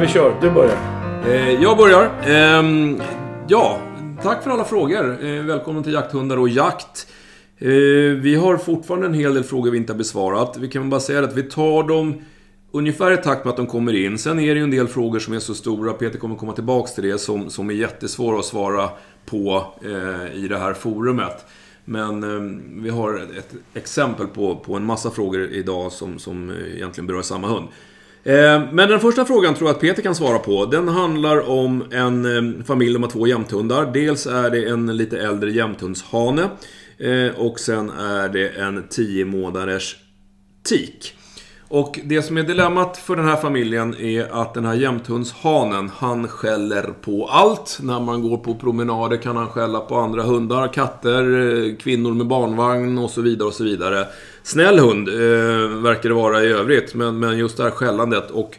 Vi kör. Du börjar. Eh, jag börjar. Eh, ja, tack för alla frågor. Eh, välkommen till Jakthundar och jakt. Eh, vi har fortfarande en hel del frågor vi inte har besvarat. Vi kan bara säga att vi tar dem ungefär i takt med att de kommer in. Sen är det ju en del frågor som är så stora, Peter kommer komma tillbaks till det, som, som är jättesvåra att svara på eh, i det här forumet. Men eh, vi har ett exempel på, på en massa frågor idag som, som egentligen berör samma hund. Eh, men den första frågan tror jag att Peter kan svara på. Den handlar om en eh, familj, de har två jämthundar. Dels är det en lite äldre jämthundshane. Eh, och sen är det en 10 månaders tik. Och det som är dilemmat för den här familjen är att den här jämthundshanen, han skäller på allt. När man går på promenader kan han skälla på andra hundar, katter, kvinnor med barnvagn och så vidare och så vidare. Snäll hund eh, verkar det vara i övrigt, men, men just det här skällandet och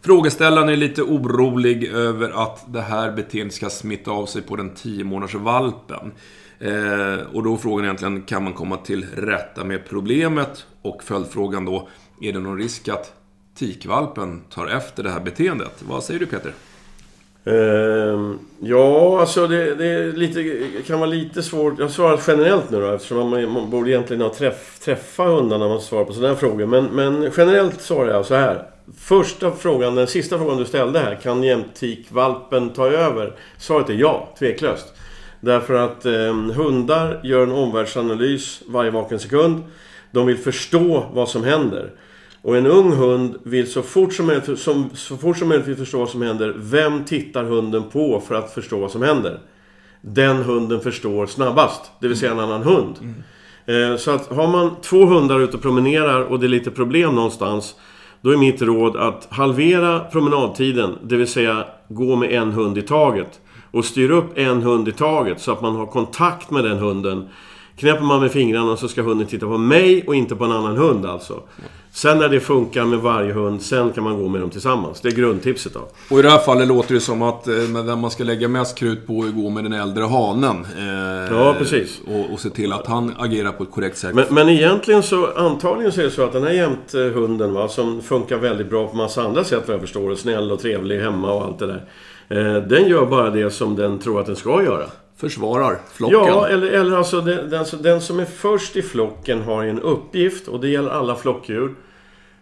Frågeställaren är lite orolig över att det här beteendet ska smitta av sig på den 10 månaders valpen. Eh, och då är frågan egentligen, kan man komma till rätta med problemet? Och följdfrågan då, är det någon risk att tikvalpen tar efter det här beteendet? Vad säger du Peter? Ehm, ja, alltså det, det lite, kan vara lite svårt. Jag svarar generellt nu då eftersom man, man borde egentligen ha träff, träffa hundarna när man svarar på sådana här frågor. Men, men generellt svarar jag så här. Första frågan, den sista frågan du ställde här. Kan jämtikvalpen ta över? Svaret är ja, tveklöst. Därför att eh, hundar gör en omvärldsanalys varje vaken sekund. De vill förstå vad som händer. Och en ung hund vill så fort som möjligt, som, så fort som möjligt förstå vad som händer. Vem tittar hunden på för att förstå vad som händer? Den hunden förstår snabbast. Det vill säga en annan hund. Mm. Eh, så att har man två hundar ute och promenerar och det är lite problem någonstans. Då är mitt råd att halvera promenadtiden. Det vill säga gå med en hund i taget. Och styr upp en hund i taget så att man har kontakt med den hunden. Knäpper man med fingrarna så ska hunden titta på mig och inte på en annan hund alltså. Sen när det funkar med varje hund, sen kan man gå med dem tillsammans. Det är grundtipset då. Och i det här fallet låter det som att eh, man ska lägga mest krut på att gå med den äldre hanen. Eh, ja, precis. Och, och se till att han agerar på ett korrekt sätt. Men, men egentligen så, antagligen så är det så att den här jämthunden va, som funkar väldigt bra på massa andra sätt vad jag förstår. Snäll och trevlig hemma och allt det där. Eh, den gör bara det som den tror att den ska göra. Försvarar flocken. Ja, eller, eller alltså den, den, den som är först i flocken har en uppgift och det gäller alla flockdjur.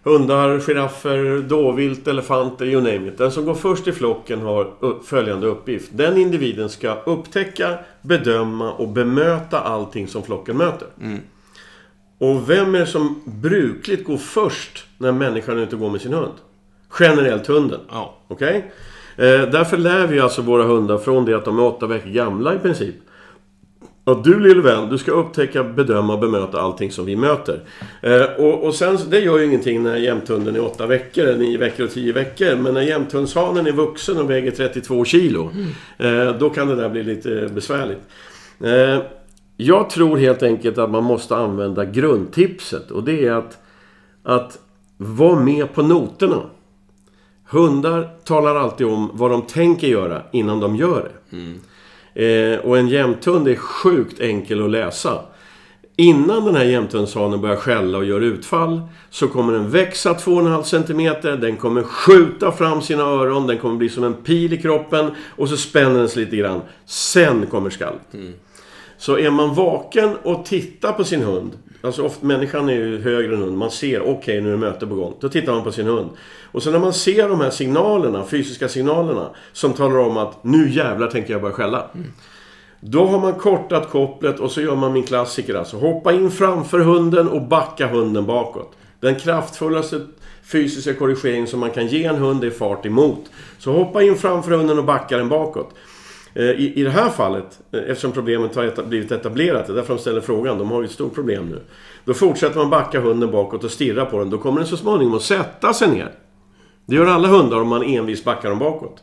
Hundar, giraffer, dåvilt, elefanter, you name it. Den som går först i flocken har följande uppgift. Den individen ska upptäcka, bedöma och bemöta allting som flocken möter. Mm. Och vem är det som brukligt går först när människan inte går med sin hund? Generellt hunden. Ja. Okej? Okay? Eh, därför lär vi alltså våra hundar från det att de är åtta veckor gamla i princip. Och du lille vän, du ska upptäcka, bedöma och bemöta allting som vi möter. Eh, och, och sen, det gör ju ingenting när jämthunden är 8 veckor, 9 veckor och 10 veckor. Men när jämthundshanen är vuxen och väger 32 kilo, mm. eh, då kan det där bli lite besvärligt. Eh, jag tror helt enkelt att man måste använda grundtipset och det är att, att vara med på noterna. Hundar talar alltid om vad de tänker göra innan de gör det. Mm. Eh, och en jämthund är sjukt enkel att läsa. Innan den här jämthundshanen börjar skälla och gör utfall så kommer den växa 2,5 cm, den kommer skjuta fram sina öron, den kommer bli som en pil i kroppen och så spänner den sig lite grann. Sen kommer skallet. Mm. Så är man vaken och tittar på sin hund Alltså ofta, människan är ju högre än hunden, Man ser, okej okay, nu är det möte på gång. Då tittar man på sin hund. Och sen när man ser de här signalerna, fysiska signalerna, som talar om att nu jävlar tänker jag börja skälla. Mm. Då har man kortat kopplet och så gör man min klassiker alltså. Hoppa in framför hunden och backa hunden bakåt. Den kraftfullaste fysiska korrigering som man kan ge en hund är fart emot. Så hoppa in framför hunden och backa den bakåt. Eh, I, I det här fallet, eh, eftersom problemet har eta, blivit etablerat, det är därför de ställer frågan, de har ju ett stort problem nu. Då fortsätter man backa hunden bakåt och stirra på den, då kommer den så småningom att sätta sig ner. Det gör alla hundar om man envis backar dem bakåt.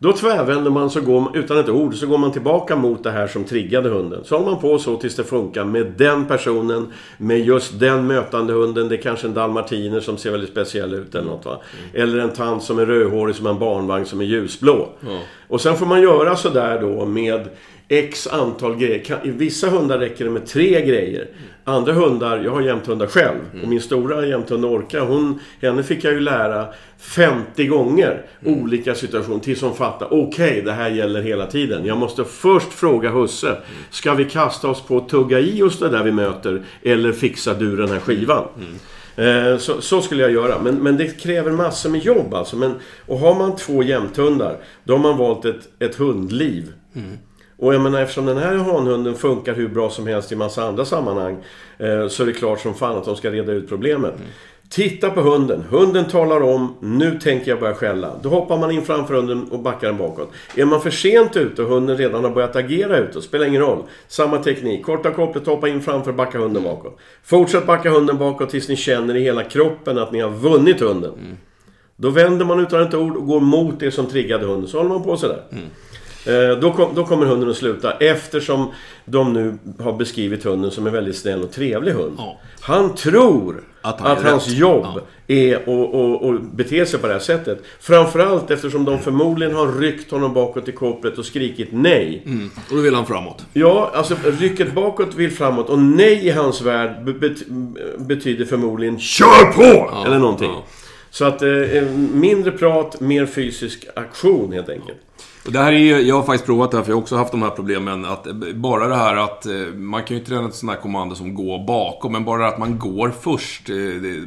Då tvärvänder man så går, utan ett ord så går man tillbaka mot det här som triggade hunden. Så håller man på så tills det funkar med den personen, med just den mötande hunden. Det är kanske en dalmatiner som ser väldigt speciell ut eller något va. Mm. Eller en tant som är rödhårig som en barnvagn som är ljusblå. Mm. Och sen får man göra sådär då med X antal grejer. Kan- I vissa hundar räcker det med tre grejer. Andra hundar, jag har jämthundar själv. Och min stora jämthund Orka, hon, henne fick jag ju lära 50 gånger olika situationer tills hon fattade. Okej, det här gäller hela tiden. Jag måste först fråga husse. Ska vi kasta oss på att tugga i oss det där vi möter? Eller fixar du den här skivan? Eh, Så, så skulle jag göra. Men, men det kräver massor med jobb alltså. Men, och har man två jämthundar, då har man valt ett, ett hundliv. Och jag menar eftersom den här hanhunden funkar hur bra som helst i massa andra sammanhang. Eh, så är det klart som fan att de ska reda ut problemet. Titta på hunden. Hunden talar om, nu tänker jag börja skälla. Då hoppar man in framför hunden och backar den bakåt. Är man för sent ute och hunden redan har börjat agera utåt, spelar ingen roll. Samma teknik. Korta kopplet, hoppa in framför, backa hunden bakåt. Fortsätt backa hunden bakåt tills ni känner i hela kroppen att ni har vunnit hunden. Då vänder man utan ett ord och går mot det som triggade hunden. Så håller man på sådär. Eh, Då, kom, då kommer hunden att sluta eftersom de nu har beskrivit hunden som en väldigt snäll och trevlig hund. Ja. Han tror Att att, han är hans jobb Ja. är att och, och bete sig på det här sättet. Framförallt eftersom de förmodligen har ryckt honom bakåt i kopplet och skrikit nej. Mm. Och då vill han framåt. Ja, alltså rycket bakåt vill framåt och nej i hans värld be- bet- betyder förmodligen KÖR PÅ! eller någonting. ja. Så att eh, mindre prat, mer fysisk aktion helt enkelt. Och det här är ju, jag har faktiskt provat det här för jag har också haft de här problemen. Att eh, bara det här att eh, man kan ju inte träna ett sånt här kommando som gå bakom, men bara att man går först. eh, det-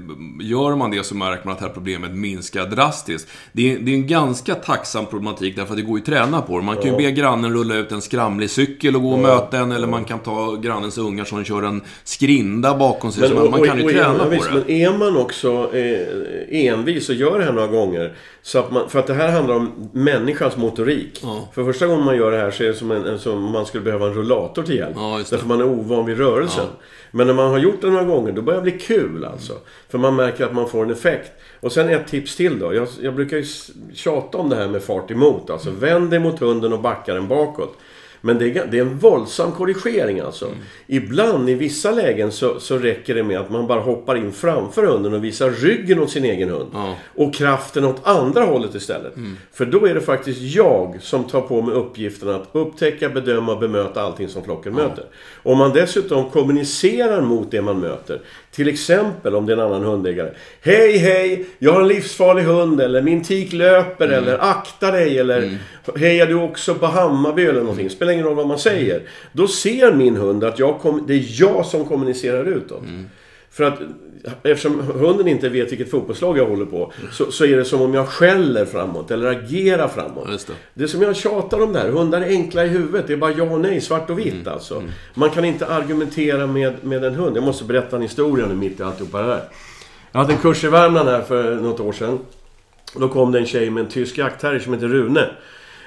Gör man det så märker man att det här problemet minskar drastiskt. Det är, det är en ganska tacksam problematik därför att det går ju att träna på det. Man kan ju be grannen rulla ut en skramlig cykel och gå och möta en, eller man kan ta grannens ungar som kör en skrinda bakom sig. så man, man kan ju och- träna på visst, det. Men är man också eh, envis och gör det här några gånger. Så att man, för att det här handlar om människans motorik. Ja. För första gången man gör det här så är det som, en, som man skulle behöva en rullator till hjälp. Ja, därför man är ovan vid rörelsen. Men när man har gjort det några gånger, då börjar det bli kul alltså. För man märker att man får en effekt. Och sen ett tips till då. Jag, jag brukar ju tjata om det här med fart emot. Alltså vänd dig mot hunden och backa den bakåt. Men det är, det är en våldsam korrigering alltså. Mm. Ibland, i vissa lägen, så, så räcker det med att man bara hoppar in framför hunden och visar ryggen åt sin egen hund. Ja. Och kraften åt andra hållet istället. För då är det faktiskt jag som tar på mig uppgiften att upptäcka, bedöma bemöta allting som flocken möter. Om man dessutom kommunicerar mot det man möter. Till exempel om det är en annan hundägare. Hej, hej! Jag har en livsfarlig hund. Eller min tik löper. Eller akta dig. Eller hejar du också på Hammarby eller någonting. Spelar ingen roll vad man säger. Då ser min hund att jag kom, det är jag som kommunicerar utåt. För att eftersom hunden inte vet vilket fotbollslag jag håller på så, så är det som om jag skäller framåt eller agerar framåt. Ja, det. Det är som jag tjatar om det här. Hundar är enkla i huvudet. Det är bara ja och nej, svart och vitt alltså. Man kan inte argumentera med, med en hund. Jag måste berätta en historia nu mitt i alltihopa det här. Jag hade en kurs i Värmland här för något år sedan. Då kom det en tjej med en tysk jaktterrier som heter Rune.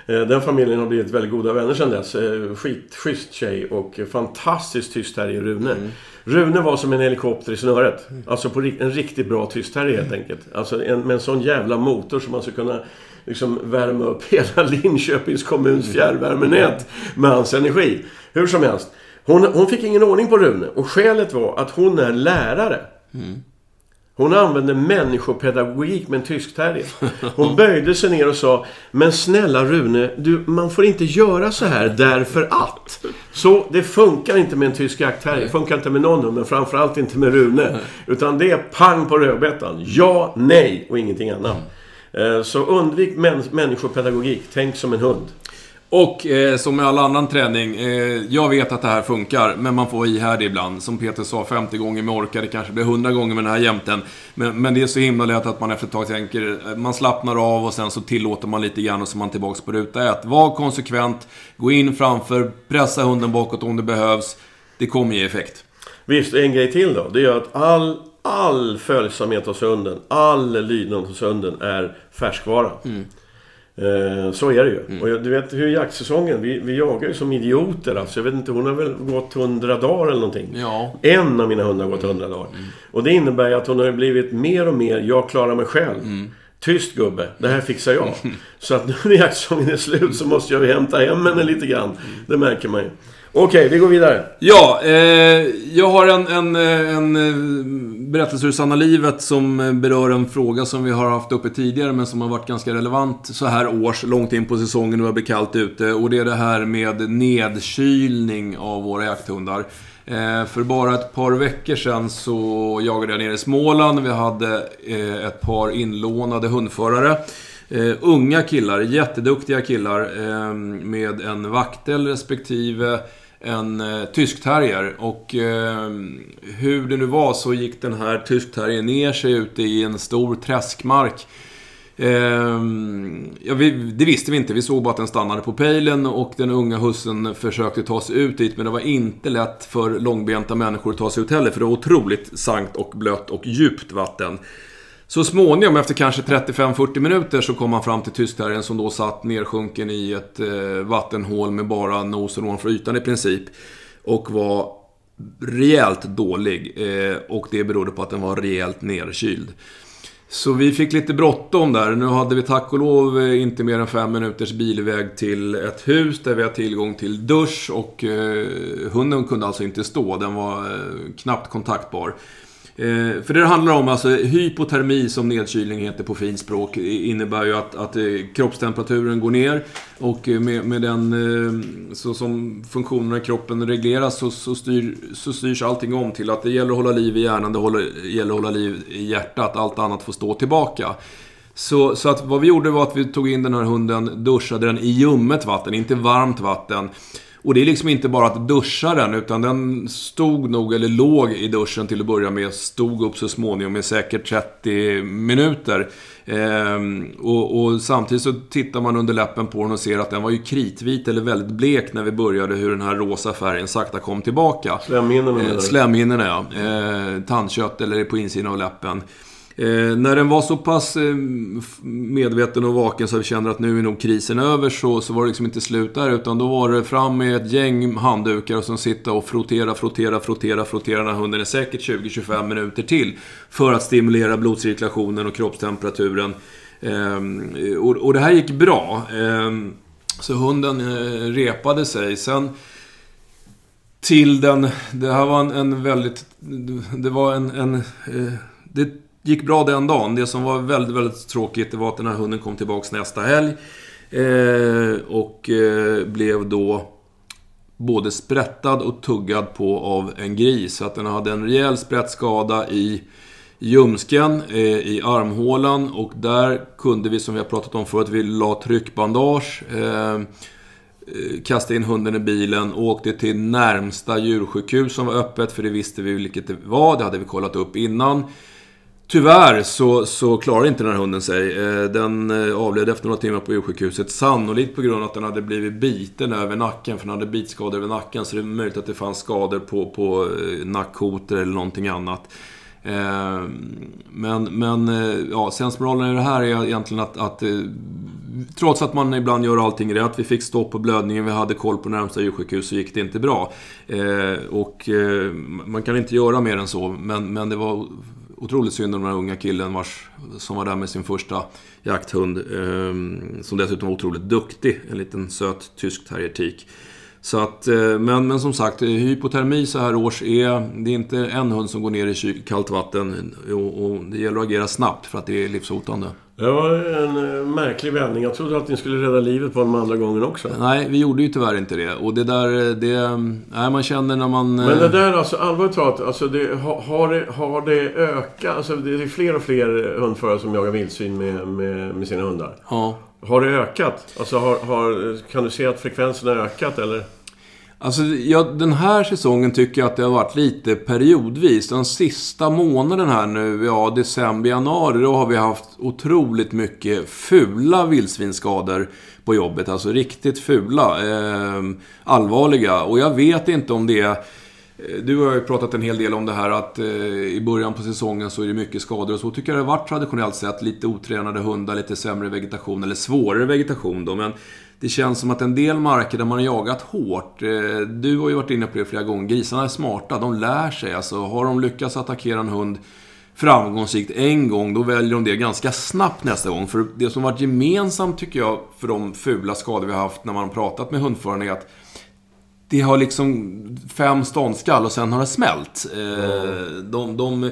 Eh, Den familjen har blivit väldigt goda vänner sedan dess. Eh, Skitschysst tjej och fantastiskt tyst terrier Rune. Rune var som en helikopter i snöret. Alltså på en riktigt bra tyst terrier helt enkelt. Alltså en, med en sån jävla motor som man ska kunna liksom värma upp hela Linköpings kommuns fjärrvärmenät med hans energi. Hur som helst. Hon, hon fick ingen ordning på Rune och skälet var att hon är lärare. Hon använde människopedagogik med en tysk terrier. Hon böjde sig ner och sa Men snälla Rune, du, man får inte göra så här därför att. Så det funkar inte med en tysk jaktterrier. Det funkar inte med någon hund, men framförallt inte med Rune. Utan det är pang på rödbetan. Ja, nej och ingenting annat. Eh, Så undvik män, människopedagogik. Tänk som en hund. Och eh, som med all annan träning, eh, jag vet att det här funkar, men man får vara ihärdig ibland. Som Peter sa, 50 gånger med orka, det kanske blir 100 gånger med den här jämten. Men, men det är så himla lätt att man efter ett tag tänker, eh, man slappnar av och sen så tillåter man lite grann och så är man tillbaks på ruta ett. Var konsekvent, gå in framför, pressa hunden bakåt om det behövs. Det kommer ge effekt. Visst, en grej till då. Det är att all, all följsamhet hos hunden, all lydnad hos hunden är färskvara. Eh, så är det ju. Och jag- du vet hur jaktsäsongen, vi, vi jagar ju som idioter alltså. Jag vet inte, hon har väl gått 100 dagar eller någonting. Ja. En av mina hundar har gått 100 dagar. Och det innebär ju att hon har blivit mer och mer, jag klarar mig själv. Tyst gubbe, det här fixar jag. Så att nu när jaktsäsongen är slut så måste jag hämta hem henne lite grann. Det märker man ju. Okej, vi går vidare. Ja, eh, jag har en, en, eh, en eh, berättelse ur sanna livet som eh, berör en fråga som vi har haft uppe tidigare men som har varit ganska relevant så här års, långt in på säsongen och det blir kallt ute. Och det är det här med nedkylning av våra jakthundar. Eh, för bara ett par veckor sedan så jagade jag nere i Småland. Vi hade eh, ett par inlånade hundförare. Uh, unga killar, jätteduktiga killar uh, med en vaktel respektive en eh, uh, tyskterrier. Och eh, hur det nu var så gick den här tyskterriern ner sig ute i en stor träskmark. Eh, ja, vi, det visste vi inte. Vi såg bara att den stannade på pejlen och den unga hussen försökte ta sig ut dit. Men det var inte lätt för långbenta människor att ta sig ut heller. För det var otroligt sankt och blött och djupt vatten. Så småningom, efter kanske 35-40 minuter, så kom han fram till tyskterriern som då satt nersjunken i ett eh, vattenhål med bara nosen ovanför ytan i princip. Och var rejält dålig. Eh, och det berodde på att den var rejält nerkyld. Så vi fick lite bråttom där. Nu hade vi tack och lov eh, inte mer än fem minuters bilväg till ett hus där vi har tillgång till dusch och eh, hunden kunde alltså inte stå. Den var eh, knappt kontaktbar. Eh, för det det handlar om, alltså hypotermi som nedkylning heter på fint språk, innebär ju att, att eh, kroppstemperaturen går ner och eh, med, med den, eh, så som funktionerna i kroppen regleras så, så, styr, så styrs allting om till att det gäller att hålla liv i hjärnan, det håller, gäller att hålla liv i hjärtat, allt annat får stå tillbaka. Så, så att vad vi gjorde var att vi tog in den här hunden, duschade den i ljummet vatten, inte varmt vatten. Och det är liksom inte bara att duscha den, utan den stod nog, eller låg i duschen till att börja med, stod upp så småningom i säkert 30 minuter. Ehm, och, och, samtidigt så tittar man under läppen på den och ser att den var ju kritvit eller väldigt blek när vi började, hur den här rosa färgen sakta kom tillbaka. Slemhinnorna ehm, Slemhinnorna, ja. Ehm, tandkött eller på insidan av läppen. Eh, när den var så pass eh, medveten och vaken så vi kände att nu är nog krisen över så, så var det liksom inte slut där. Utan då var det fram med ett gäng handdukar och sen sitta och frottera, frottera, frottera, frottera den här hunden är säkert 20-25 minuter till. För att stimulera blodcirkulationen och kroppstemperaturen. Eh, och, och, det här gick bra. Eh, så hunden eh, repade sig. Sen till den... Det här var en, en väldigt... Det var en... en eh, det gick bra den dagen. Det som var väldigt, väldigt tråkigt det var att den här hunden kom tillbaks nästa helg. Eh, och eh, blev då både sprättad och tuggad på av en gris. Så att den hade en rejäl sprättskada i ljumsken, eh, i armhålan. Och där kunde vi, som vi har pratat om förut, vi la tryckbandage. Eh, eh, kastade in hunden i bilen och åkte till närmsta djursjukhus som var öppet, för det visste vi vilket det var. Det hade vi kollat upp innan. Tyvärr så, så klarar inte den här hunden sig. Eh, den eh, avled efter några timmar på djursjukhuset. Sannolikt på grund av att den hade blivit biten över nacken. För den hade bitskador över nacken. Så det är möjligt att det fanns skador på, på eh, nackkotor eller någonting annat. Men, men ja, sensmoralen i det här är egentligen att, att trots att man ibland gör allting rätt, vi fick stopp på blödningen, vi hade koll på närmsta djursjukhus, så gick det inte bra. och man kan inte göra mer än så, men, men det var otroligt synd om den här unga killen vars, som var där med sin första jakthund. Eh, som dessutom var otroligt duktig. En liten söt tysk terriertik. Så att, eh, men, men som sagt, hypotermi så här års är... Det är inte en hund som går ner i kallt vatten. Och, och det gäller att agera snabbt för att det är livshotande. Det var en eh, märklig vändning. Jag trodde att ni skulle rädda livet på honom andra gången också. Nej, vi gjorde ju tyvärr inte det. Och det där, det... Nej, man känner när man... Men det där, alltså allvarligt talat, alltså det, har, det, har det ökat? Alltså det är fler och fler hundförare som jagar vildsvin med, med, med sina hundar. Ja. Har det ökat? Alltså har, har, kan du se att frekvensen har ökat eller? Alltså, ja, den här säsongen tycker jag att det har varit lite periodvis. Den sista månaden här nu, ja, december, januari, då har vi haft otroligt mycket fula vildsvinsskador på jobbet. Alltså riktigt fula. Eh, allvarliga. Och jag vet inte om det är... Eh, du har ju pratat en hel del om det här att eh, i början på säsongen så är det mycket skador och så tycker jag det har varit traditionellt sett. Lite otränade hundar, lite sämre vegetation eller svårare vegetation då. Men det känns som att en del marker där man har jagat hårt, eh, du har ju varit inne på det flera gånger, grisarna är smarta, de lär sig. Alltså, har de lyckats attackera en hund framgångsrikt en gång, då väljer de det ganska snabbt nästa gång. För det som varit gemensamt, tycker jag, för de fula skador vi har haft när man har pratat med hundföraren är att det har liksom fem ståndskall och sen har det smält. Eh, de, de, eh,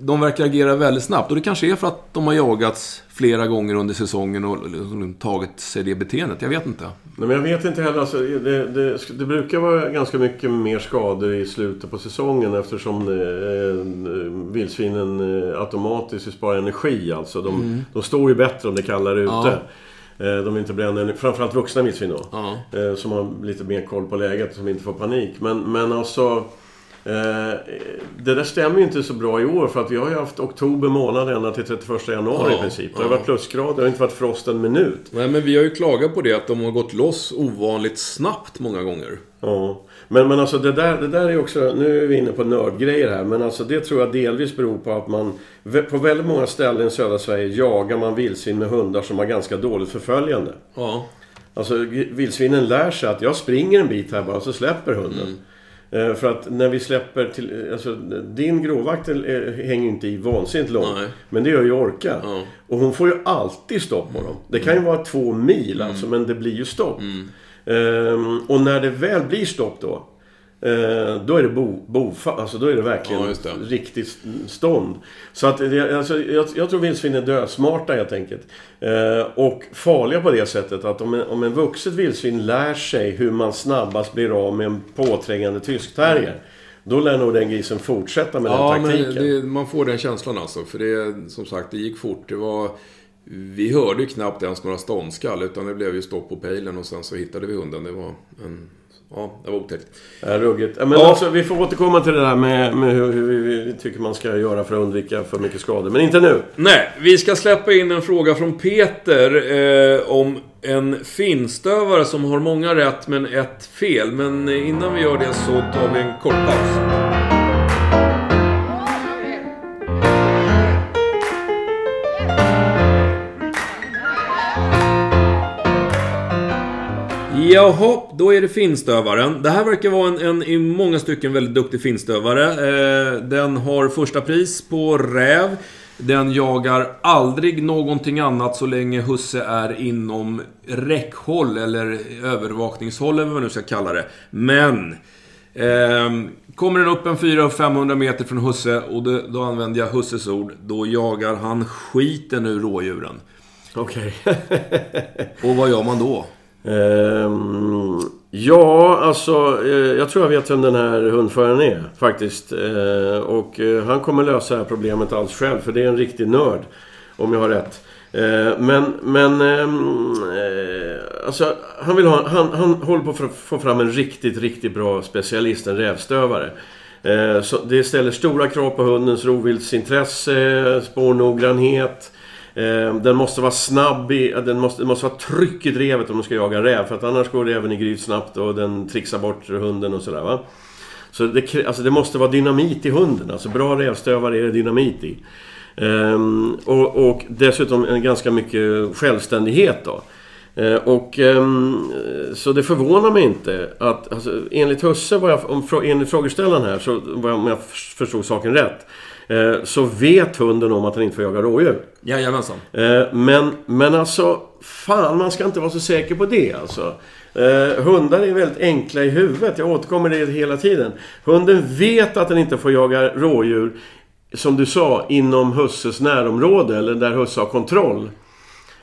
de verkar agera väldigt snabbt. Och det kanske är för att de har jagats flera gånger under säsongen och liksom tagit sig det beteendet. Jag vet inte. Nej, men jag vet inte heller. Alltså, det, det, det brukar vara ganska mycket mer skador i slutet på säsongen eftersom eh, vildsvinen eh, automatiskt sparar energi. Alltså. De, Mm. de står ju bättre om det är kallare ute. Ja. Eh, De inte energi. Framförallt vuxna vildsvin då. Ja. Eh, Som har lite mer koll på läget som inte får panik. Men, men alltså... Eh, det där stämmer ju inte så bra i år för att vi har ju haft oktober månad ända till 31 januari Ja, i princip. Det har ja. varit plusgrader, det har inte varit frost en minut. Nej, men vi har ju klagat på det att de har gått loss ovanligt snabbt många gånger. Ja. Men, men alltså det där, det där är också, nu är vi inne på nördgrejer här, men alltså det tror jag delvis beror på att man på väldigt många ställen i södra Sverige jagar man vildsvin med hundar som har ganska dåligt förföljande. Ja. Alltså vildsvinen lär sig att jag springer en bit här bara så släpper hunden. Eh, För att när vi släpper till... Alltså din gråvakt eh, hänger inte i vansinnigt långt. Nej. Men det gör ju Orka. Ja. Och hon får ju alltid stopp på dem. Det kan ju vara två mil alltså, men det blir ju stopp. Ehm, och när det väl blir stopp då. Eh, då är det bo, bofa, alltså då är det verkligen Ja, det. riktigt stånd. Så att alltså, jag, jag tror vildsvin är dösmarta helt enkelt. Eh, och farliga på det sättet att om en, om en vuxet vildsvin lär sig hur man snabbast blir av med en påträngande tyskterrier. Då lär nog den grisen fortsätta med Ja, den men taktiken. det, man får den känslan alltså. För det, som sagt, det gick fort. Det var... Vi hörde ju knappt ens några ståndskall, utan det blev ju stopp på pejlen och sen så hittade vi hunden. Det var en... Ja, det var otäckt. Ja, ruggigt. Men Ja. alltså, vi får återkomma till det där med, med hur, hur vi tycker man ska göra för att undvika för mycket skador. Men inte nu. Nej, vi ska släppa in en fråga från Peter eh, om en finstövare som har många rätt men ett fel. Men innan vi gör det så tar vi en kort paus. Jaha, då är det finstövaren. Det här verkar vara en, en i många stycken väldigt duktig finstövare. Eh, den har första pris på räv. Den jagar aldrig någonting annat så länge husse är inom räckhåll eller övervakningshåll eller vad man nu ska kalla det. Men... ehm, kommer den upp en 400-500 meter från husse och det, då använder jag husses ord. Då jagar han skiten ur rådjuren. Okej. Och vad gör man då? Ehm, ja, alltså eh, jag tror jag vet vem den här hundföraren är faktiskt. Eh, och eh, han kommer lösa det här problemet alls själv för det är en riktig nörd. Om jag har rätt. Eh, men, men ehm, eh, alltså han vill ha, han, han håller på att få- fram en riktigt, riktigt bra specialist, en rävstövare. Eh, så det ställer stora krav på hundens rovviltsintresse, spårnoggrannhet. Ehm, den måste vara snabb, i, eh, den måste, det måste vara tryck i drevet om du ska jaga räv. För att annars går räven i gryt snabbt och den trixar bort hunden och sådär va. Så det, alltså det måste vara dynamit i hunden. Alltså bra rävstövare är det dynamit i. Ehm, och, och dessutom en ganska mycket självständighet då. Ehm, och ehm, så det förvånar mig inte att, alltså, enligt Husse, var jag, om, enligt frågeställaren här, så var jag, om jag förstod saken rätt. Eh, så vet hunden om att han inte får jaga rådjur. Jajamensan. Eh, Men, men alltså, fan man ska inte vara så säker på det alltså. Eh, hundar är väldigt enkla i huvudet, jag återkommer det hela tiden. Hunden vet att den inte får jaga rådjur, som du sa, inom husses närområde eller där husse har kontroll.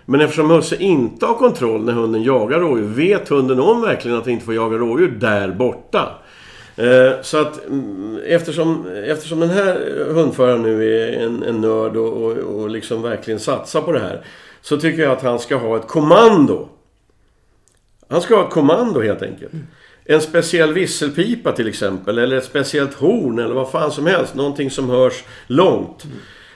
Men eftersom husse inte har kontroll när hunden jagar rådjur, vet hunden om verkligen att den inte får jaga rådjur där borta. Eh, Så att mm, eftersom, eftersom den här hundföraren nu är en, en nörd och, och, och liksom verkligen satsar på det här. Så tycker jag att han ska ha ett kommando. Han ska ha ett kommando helt enkelt. En speciell visselpipa till exempel, eller ett speciellt horn eller vad fan som helst. Någonting som hörs långt.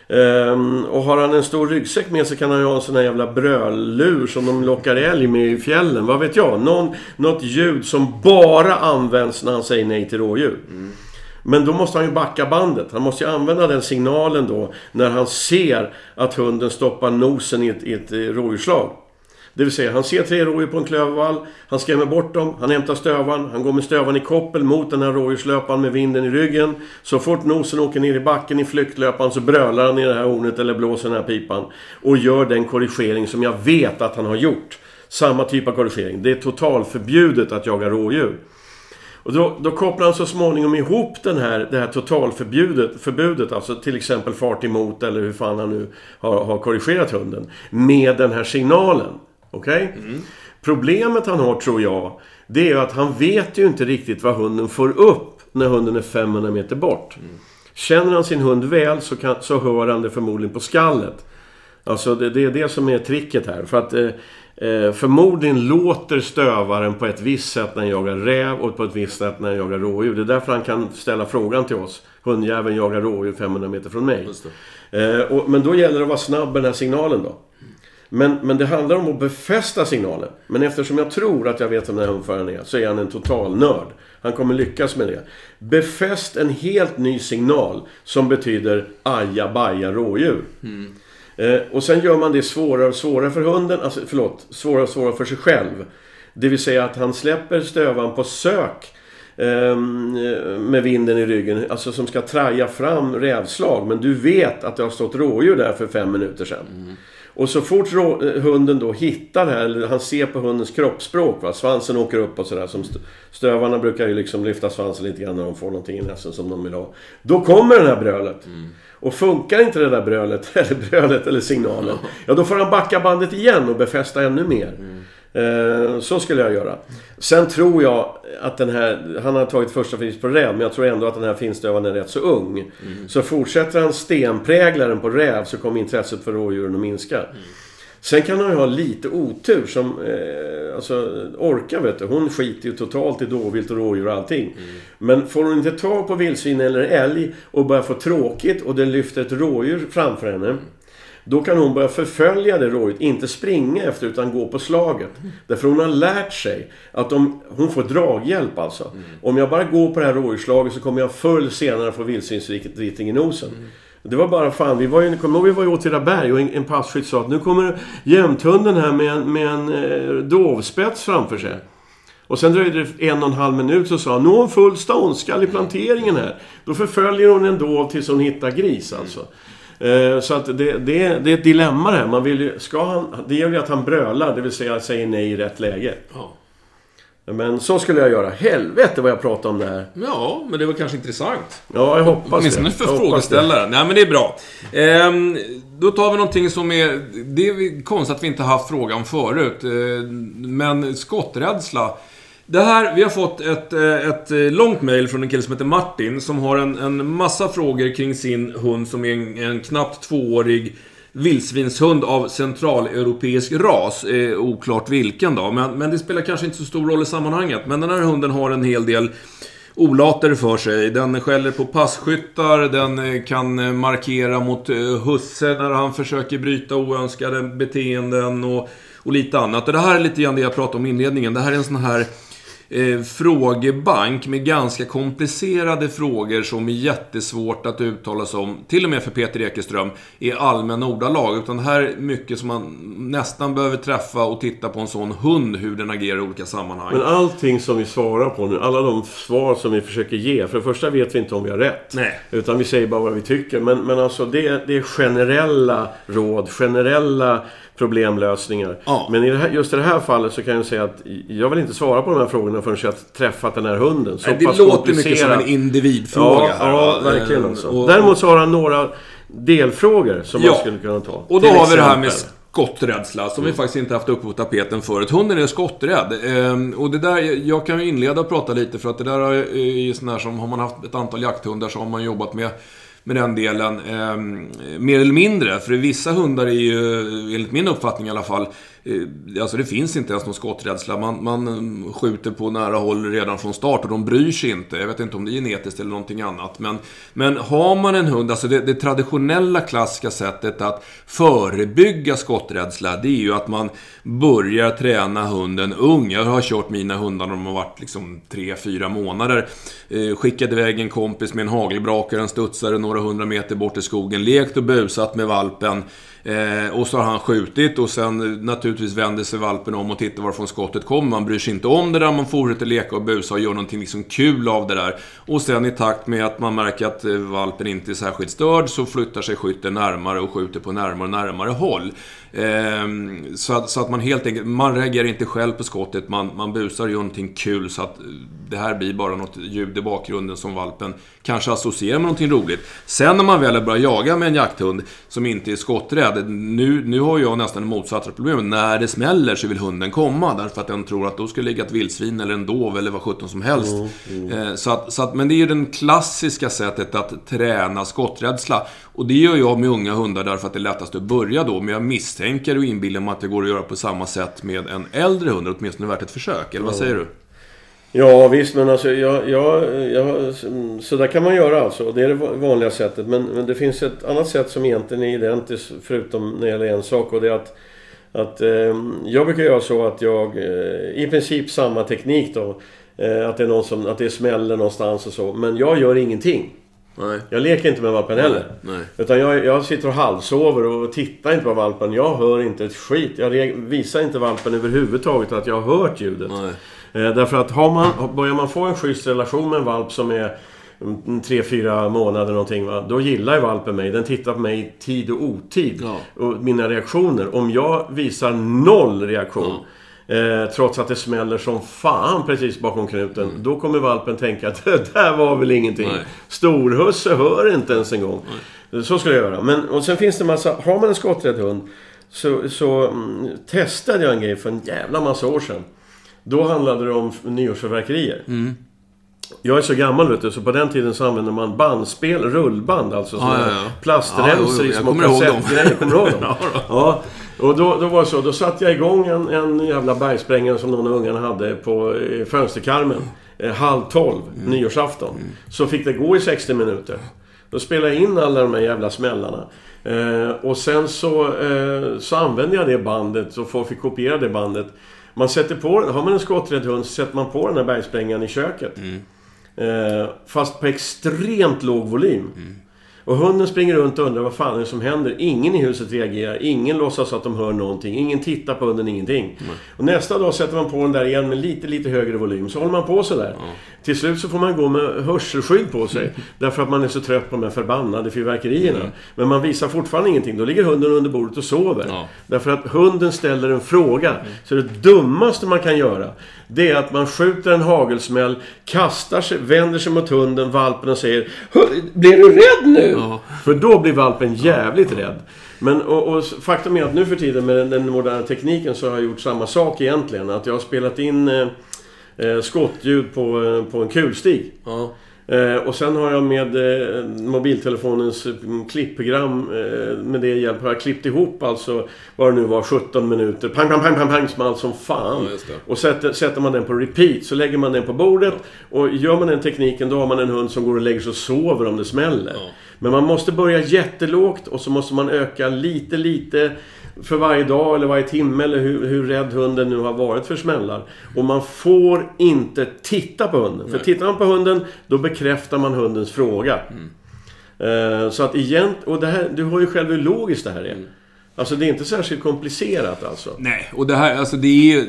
Um, och har han en stor ryggsäck med sig kan han ju ha en sån här jävla bröllur som de lockar älg med i fjällen. Vad vet jag? Någon, något ljud som bara används när han säger nej till rådjur. Men då måste han ju backa bandet. Han måste ju använda den signalen då när han ser att hunden stoppar nosen i ett, i ett eh, rådjurslag. Det vill säga, han ser tre rådjur på en klövervall, han skrämmer bort dem, han hämtar stövan, han går med stövan i koppel mot den här rådjurslöparen med vinden i ryggen. Så fort nosen åker ner i backen i flyktlöparen så brölar han i det här hornet eller blåser den här pipan. Och gör den korrigering som jag vet att han har gjort. Samma typ av korrigering. Det är totalförbjudet att jaga rådjur. Och då, då kopplar han så småningom ihop den här, det här totalförbudet, förbudet, alltså till exempel fart emot eller hur fan han nu har, har korrigerat hunden, med den här signalen. Okej? Okay? Problemet han har, tror jag, det är att han vet ju inte riktigt vad hunden får upp när hunden är 500 meter bort. Känner han sin hund väl så, kan, så hör han det förmodligen på skallet. Alltså det, det är det som är tricket här. För att eh, eh, förmodligen låter stövaren på ett visst sätt när han jagar räv och på ett visst sätt när han jagar rådjur. Det är därför han kan ställa frågan till oss. Hundjäveln jagar rådjur 500 meter från mig. Eh, och, men då gäller det att vara snabb med den här signalen då. Men, men det handlar om att befästa signalen. Men eftersom jag tror att jag vet vem den här hundföraren är, så är han en total nörd. Han kommer lyckas med det. Befäst en helt ny signal som betyder aja baja rådjur. Mm. Eh, och sen gör man det svårare och svårare för hunden, alltså förlåt, svårare och svårare för sig själv. Det vill säga att han släpper stövaren på sök eh, med vinden i ryggen, alltså som ska traja fram rävslag. Men du vet att det har stått rådjur där för fem minuter sedan. Mm. Och så fort hunden då hittar det här, eller han ser på hundens kroppsspråk, va? svansen åker upp och sådär. Stövarna brukar ju liksom lyfta svansen lite grann när de får någonting i näsen som de vill ha. Då kommer det här brölet. Mm. Och funkar inte det där brölet, eller brölet eller signalen, ja då får han backa bandet igen och befästa ännu mer. Mm. Eh, så skulle jag göra. Sen tror jag att den här... Han har tagit första pris på räv, men jag tror ändå att den här finstövaren är rätt så ung. Mm. Så fortsätter han stenpräglaren på räv så kommer intresset för rådjuren att minska. Mm. Sen kan han ju ha lite otur som... Eh, alltså Orka vet du, hon skiter ju totalt i dåvilt och rådjur och allting. Mm. Men får hon inte tag på vildsvin eller älg och börjar få tråkigt och det lyfter ett rådjur framför henne. Mm. Då kan hon börja förfölja det rådjuret, inte springa efter utan gå på slaget. Därför hon har lärt sig att om, hon får draghjälp alltså. Mm. Om jag bara går på det här rådjursslaget så kommer jag förr senare få vildsvinsriting i nosen. Mm. Det var bara fan, vi var ju, kommer vi var i Åtvidaberg och en, en passkytt sa att nu kommer jämthunden här med en, med en eh, dovspets framför sig. Och sen dröjde det en och en halv minut så sa han, nu har hon full ståndskall i planteringen här. Då förföljer hon en dov tills hon hittar gris alltså. Eh, så att det, det, det, är ett dilemma det här. Man vill ju, ska han, det gäller ju att han brölar, det vill säga säger nej i rätt läge. Ja. Men så skulle jag göra. Helvete vad jag pratar om det här. Ja, men det var kanske intressant. Ja, jag hoppas Åtminstone det. för frågeställaren. Nej, men det är bra. Ehm, då tar vi någonting som är... Det är konstigt att vi inte haft frågan förut. Ehm, men skotträdsla. Det här, vi har fått ett, eh, ett eh, långt mail från en kille som heter Martin som har en, en massa frågor kring sin hund som är en, en knappt tvåårig vildsvinshund av centraleuropeisk ras. Eh, oklart vilken då, men, men det spelar kanske inte så stor roll i sammanhanget. Men den här hunden har en hel del olater för sig. Den skäller på passkyttar, den eh, kan markera mot husse när han försöker bryta oönskade beteenden och, och lite annat. Och det här är lite grann det jag pratade om i inledningen. Det här är en sån här eh, frågebank med ganska komplicerade frågor som är jättesvårt att uttala sig om, till och med för Peter Ekeström, i allmänna ordalag. Utan det här är mycket som man nästan behöver träffa och titta på en sån hund, hur den agerar i olika sammanhang. Men allting som vi svarar på nu, alla de svar som vi försöker ge, för det första vet vi inte om vi har rätt. Nej. Utan vi säger bara vad vi tycker. Men, men alltså det, det är generella råd, generella problemlösningar. Ja. Men i det här, just i det här fallet så kan jag säga att jag vill inte svara på de här frågorna förrän jag träffat den här hunden. Så Nej, det låter mycket som en individfråga. Ja, ja verkligen. Alltså. Och, Däremot så har han några delfrågor som ja. man skulle kunna ta. Och då har vi det här med skotträdsla som mm. vi faktiskt inte haft uppe på tapeten förut. Hunden är skotträdd. Ehm, och det där, jag kan ju inleda och prata lite för att det där är ju sån här som, har man haft ett antal jakthundar så har man jobbat med med den delen. Eh, mer eller mindre. För vissa hundar är ju, enligt min uppfattning i alla fall, Eh, alltså det finns inte ens någon skotträdsla. Man, man mm, skjuter på nära håll redan från start och de bryr sig inte. Jag vet inte om det är genetiskt eller någonting annat. Men, men har man en hund, alltså det, det traditionella klassiska sättet att förebygga skotträdsla, det är ju att man börjar träna hunden ung. Jag har kört mina hundar när de har varit liksom 3-4 månader. Eh, skickade iväg en kompis med en hagelbrakare, en studsare några hundra meter bort i skogen, lekt och busat med valpen. Eh, och så har han skjutit och sen naturligtvis vänder sig valpen om och tittar varifrån skottet kommer. Man bryr sig inte om det där, man fortsätter leka och busa och gör någonting liksom kul av det där. Och sen i takt med att man märker att eh, valpen inte är särskilt störd så flyttar sig skytten närmare och skjuter på närmare och närmare håll. Eh, så, att, så att man helt enkelt, man reagerar inte själv på skottet, man, man busar och gör någonting kul så att eh, det här blir bara något ljud i bakgrunden som valpen kanske associerar med någonting roligt. Sen när man väl börjar jaga med en jakthund som inte är skotträdd, nu, nu har jag nästan det motsatta problemet. När det smäller så vill hunden komma därför att den tror att då ska ligga ett vildsvin eller en dov eller vad sjutton som helst. Mm, mm. Eh, så att, så att, men det är ju det klassiska sättet att träna skotträdsla. Och det gör jag med unga hundar därför att det är lättast att börja då. Men jag misstänker och inbillar mig att det går att göra på samma sätt med en äldre hund, åtminstone värt ett försök. Eller vad säger du? Ja visst, men alltså jag, jag, jag, så där kan man göra alltså. Det är det vanliga sättet. Men, men det finns ett annat sätt som egentligen är identiskt förutom när det gäller en sak. Och det är att, att eh, jag brukar göra så att jag, eh, i princip samma teknik då. Eh, att det är någon som, att det smäller någonstans och så. Men jag gör ingenting. Nej. Jag leker inte med valpen heller. Nej. Utan jag, jag sitter och halvsover och tittar inte på valpen. Jag hör inte ett skit. Jag visar inte valpen överhuvudtaget att jag har hört ljudet. Nej. Eh, därför att har man, börjar man få en schysst relation med en valp som är tre, fyra månader någonting. Va? Då gillar ju valpen mig. Den tittar på mig i tid och otid. Ja. Och mina reaktioner. Om jag visar noll reaktion. Ja. Eh, trots att det smäller som fan precis bakom knuten. Mm. Då kommer valpen tänka att det där var väl ingenting. Nej. Storhusse hör inte ens en gång. Nej. Så skulle jag göra. Men, och sen finns det massa... Har man en skotträdd hund så, så mm, testade jag en grej för en jävla massa år sedan. Då handlade det om nyårsförverkerier. Mm. Jag är så gammal vet du, så på den tiden så använde man bandspel, rullband alltså. Ah, ja, ja. Plastremsor ja, i små kassettgrejer. Kommer du ihåg dem? ja, ja. Och då, då var det så, då satte jag igång en, en jävla bergsprängare som någon av ungarna hade på fönsterkarmen. Eh, halv tolv, mm. nyårsafton. Mm. Så fick det gå i 60 minuter. Då spelade jag in alla de här jävla smällarna. Eh, och sen så, eh, så använde jag det bandet, så folk fick kopiera det bandet. Man sätter på Har man en skotträdd hund så sätter man på den här bergsprängaren i köket. Mm. Eh, fast på extremt låg volym. Mm. Och hunden springer runt och undrar vad fan är det som händer. Ingen i huset reagerar. Ingen låtsas att de hör någonting. Ingen tittar på hunden, ingenting. Mm. Och nästa dag sätter man på den där igen med lite, lite högre volym. Så håller man på sådär. Mm. Till slut så får man gå med hörselskydd på sig. Därför att man är så trött på de här förbannade fyrverkerierna. Mm. Men man visar fortfarande ingenting. Då ligger hunden under bordet och sover. Därför att hunden ställer en fråga. Mm. Så det dummaste man kan göra det är att man skjuter en hagelsmäll, kastar sig, vänder sig mot hunden, valpen och säger Blir du rädd nu? Ja. För då blir valpen jävligt ja. rädd. Men och, och, faktum är att nu för tiden med den, moderna tekniken så har jag gjort samma sak egentligen. Att jag har spelat in eh, eh skottljud på, eh, på en kulstig. Ja. Eh, och sen har jag med eh, mobiltelefonens mm, klippprogram, eh, med det hjälp har jag klippt ihop alltså vad det nu var, 17 minuter. Pang, pang, pang, pang, pang, small som fan. Ja, och sätter, sätter man den på repeat så lägger man den på bordet. Ja. Och gör man den tekniken då har man en hund som går och lägger sig och sover om det smäller. Ja. Men man måste börja jättelågt och så måste man öka lite, lite för varje dag eller varje timme eller hur, hur rädd hunden nu har varit för smällar. Och man får inte titta på hunden. För tittar man på hunden, då bekräftar man hundens fråga. Mm. Så att egent... Och det här, du har ju själv hur logiskt det här är. Mm. Alltså det är inte särskilt komplicerat alltså. Nej, och det här, alltså det är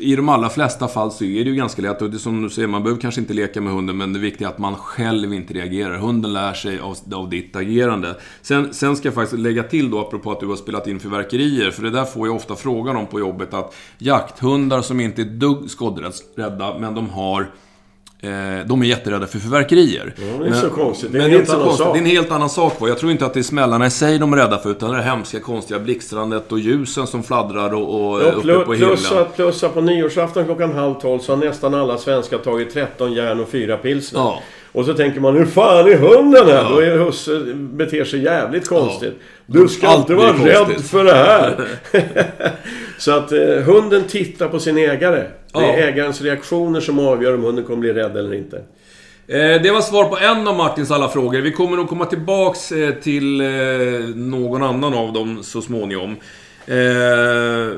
I de allra flesta fall så är det ju ganska lätt. Och det som du säger, man behöver kanske inte leka med hunden, men det viktiga är att man själv inte reagerar. Hunden lär sig av, av ditt agerande. Sen, sen ska jag faktiskt lägga till då, apropå att du har spelat in fyrverkerier. För det där får jag ofta frågan om på jobbet, att jakthundar som inte är dugg skoddrädda, men de har de är jätterädda för fyrverkerier. Ja, det är men, så konstigt. Det är, en, helt annan sak. det är en helt annan sak. Jag tror inte att det är smällarna i sig de är rädda för, utan det hemska, konstiga blixtrandet och ljusen som fladdrar och, och ja, uppe på himlen. Plus att, plus att på nyårsafton klockan halv tolv så har nästan alla svenskar tagit 13 järn och 4 pilsner. Ja. Och så tänker man, hur fan är hunden här? Ja. Då är husse, beter sig jävligt konstigt. Ja. Du ska inte vara rädd för det här. så att eh, hunden tittar på sin ägare. Det är ja. ägarens reaktioner som avgör om hunden kommer bli rädd eller inte. Eh, det var svar på en av Martins alla frågor. Vi kommer nog komma tillbaks eh, till eh, någon annan av dem så småningom.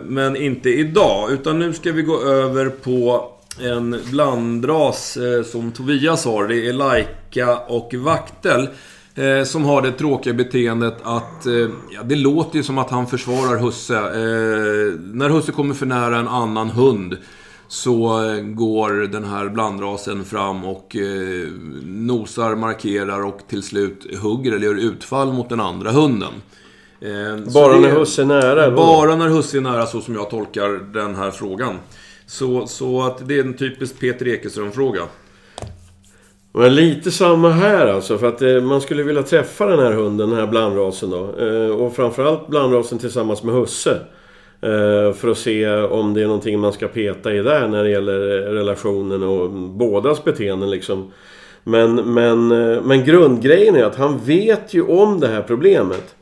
Men inte idag, utan nu ska vi gå över på en blandras som Tobias har. Det är Laika och Vaktel. Eh, som har det tråkiga beteendet att... Eh, ja, det låter ju som att han försvarar husse. Eh, när husse kommer för nära en annan hund så eh, går den här blandrasen fram och eh, nosar, markerar och till slut hugger eller gör utfall mot den andra hunden. Eh, bara när husse är nära? Bara när husse är nära, så som jag tolkar den här frågan. Så, så att det är en typisk Peter Ekeström-fråga. Men lite samma här alltså, för att eh, man skulle vilja träffa den här hunden, den här blandrasen då. Eh, och framförallt blandrasen tillsammans med husse. Eh, för att se om det är någonting man ska peta i där när det gäller eh, relationen och bådas beteenden liksom. Men, men, eh, men grundgrejen är att han vet ju om det här problemet.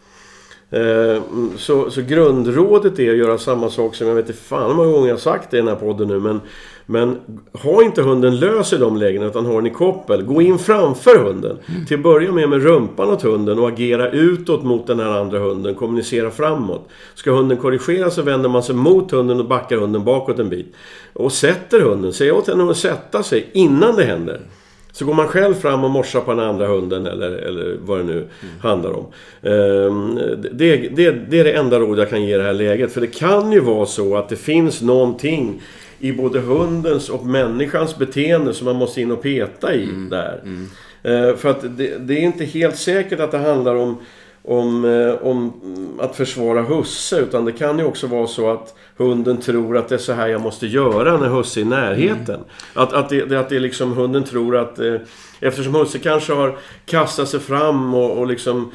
Eh, så, så grundrådet är att göra samma sak som jag vet inte fan hur många gånger jag sagt det i den här podden nu. Men, men ha inte hunden lös i de lägena utan ha den i koppel. Gå in framför hunden. Mm. Till att börja med med rumpan åt hunden och agera utåt mot den här andra hunden. Kommunicera framåt. Ska hunden korrigera så vänder man sig mot hunden och backar hunden bakåt en bit. Och sätter hunden. Säg åt henne att sätta sig innan det händer. Så går man själv fram och morsar på den andra hunden eller, eller vad det nu mm. handlar om. Um, det, det, det är det enda råd jag kan ge i det här läget. För det kan ju vara så att det finns någonting i både hundens och människans beteende som man måste in och peta i mm. där. Mm. Uh, för att det, det, är inte helt säkert att det handlar om om, eh, om att försvara husse. Utan det kan ju också vara så att hunden tror att det är så här jag måste göra när husse är i närheten. Mm. Att, att, det, att det liksom hunden tror att... Eh, eftersom husse kanske har kastat sig fram och, och liksom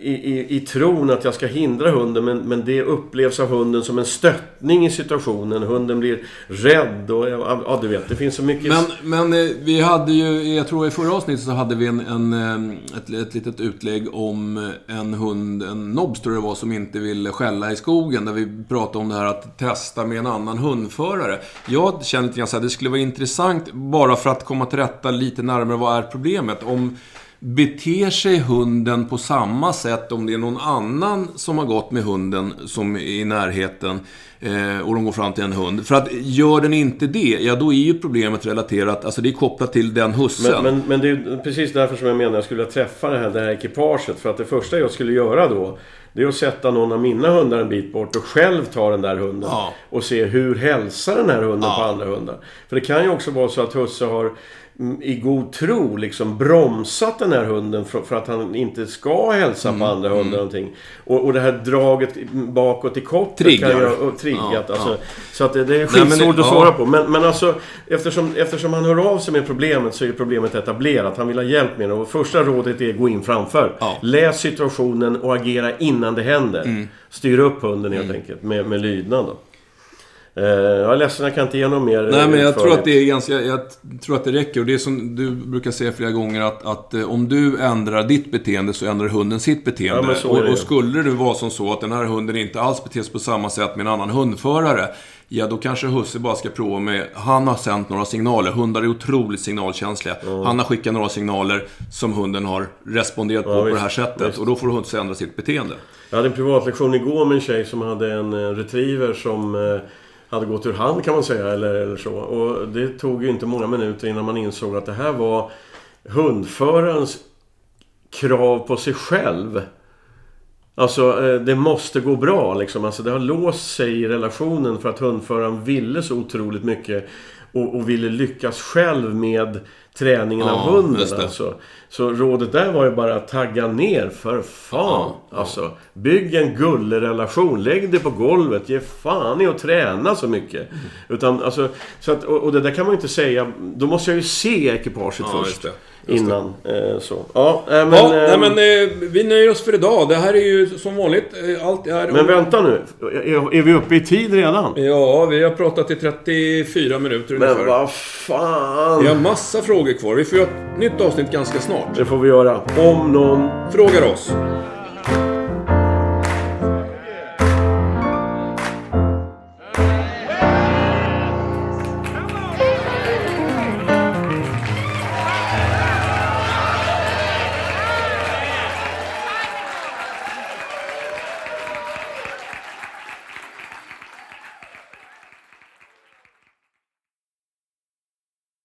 i, i, i tron att jag ska hindra hunden men, men det upplevs av hunden som en stöttning i situationen. Hunden blir rädd och ja, du vet, det finns så mycket... Men, men eh, vi hade ju, jag tror i förra avsnittet så hade vi en, en eh, ett, ett litet utlägg om en hund, en nobs tror jag det var, som inte ville skälla i skogen. Där vi pratade om det här att testa med en annan hundförare. Jag känner lite grann så här, det skulle vara intressant bara för att komma till rätta lite närmare vad är problemet. Om Beter sig hunden på samma sätt om det är någon annan som har gått med hunden som är i närheten eh, och de går fram till en hund. För att gör den inte det, ja då är ju problemet relaterat, alltså det är kopplat till den hussen. Men, men, men det är precis därför som jag menar att jag skulle träffa det här, det här ekipaget. För att det första jag skulle göra då det är att sätta någon av mina hundar en bit bort och själv ta den där hunden. Ja. Och se hur hälsar den här hunden ja. på andra hundar. För det kan ju också vara så att husse har i god tro liksom bromsat den här hunden för, för att han inte ska hälsa mm, på andra hundar mm. någonting. Och, och det här draget bakåt i kopplet kan ju triggat. Ja, alltså, ja. Så att det, det är skitsvårt att svara på. Men, men alltså eftersom, eftersom han hör av sig med problemet så är problemet etablerat. Han vill ha hjälp med det. Och första rådet är att gå in framför. Ja. Läs situationen och agera innan det händer. Mm. Styr upp hunden helt mm. enkelt med, med lydnad. Då. Uh, jag är ledsen, jag kan inte ge något mer Nej, men jag tror att det är ganska... Jag tror att det räcker. Och det är som du brukar säga flera gånger att, att eh, om du ändrar ditt beteende så ändrar hunden sitt beteende. Ja, och, och skulle det vara som så att den här hunden inte alls beter sig på samma sätt med en annan hundförare. Ja, då kanske husse bara ska prova med... Han har sänt några signaler. Hundar är otroligt signalkänsliga. Mm. Han har skickat några signaler som hunden har responderat på ja, på det här sättet. Visst. Och då får husse ändra sitt beteende. Jag hade en privatlektion igår med en tjej som hade en eh, retriever som hade gått ur hand kan man säga. Eller, eller så. Och det tog ju inte många minuter innan man insåg att det här var hundförarens krav på sig själv. Alltså eh, det måste gå bra liksom. Alltså det har låst sig i relationen för att hundföraren ville så otroligt mycket. Och, och ville lyckas själv med träningen ja, av hunden. Alltså. Så rådet där var ju bara att tagga ner för fan. Ja, alltså, bygg en gullig relation. Lägg det på golvet. Ge fan i att träna så mycket. Mm. Utan, alltså, så att, och, och, det där kan man ju inte säga. Då måste jag ju se ekipaget ja, först. Innan. Eh, så. Ja, äh, men, ja, nej, men eh, vi nöjer oss för idag. Det här är ju som vanligt eh, allt är... Men vänta nu. Är, är, vi uppe i tid redan? Ja, vi har pratat i 34 minuter ungefär. Men vad fan. Vi har massa frågor kvar. Vi får göra ett nytt avsnitt ganska snart. Det får vi göra. Om någon frågar oss.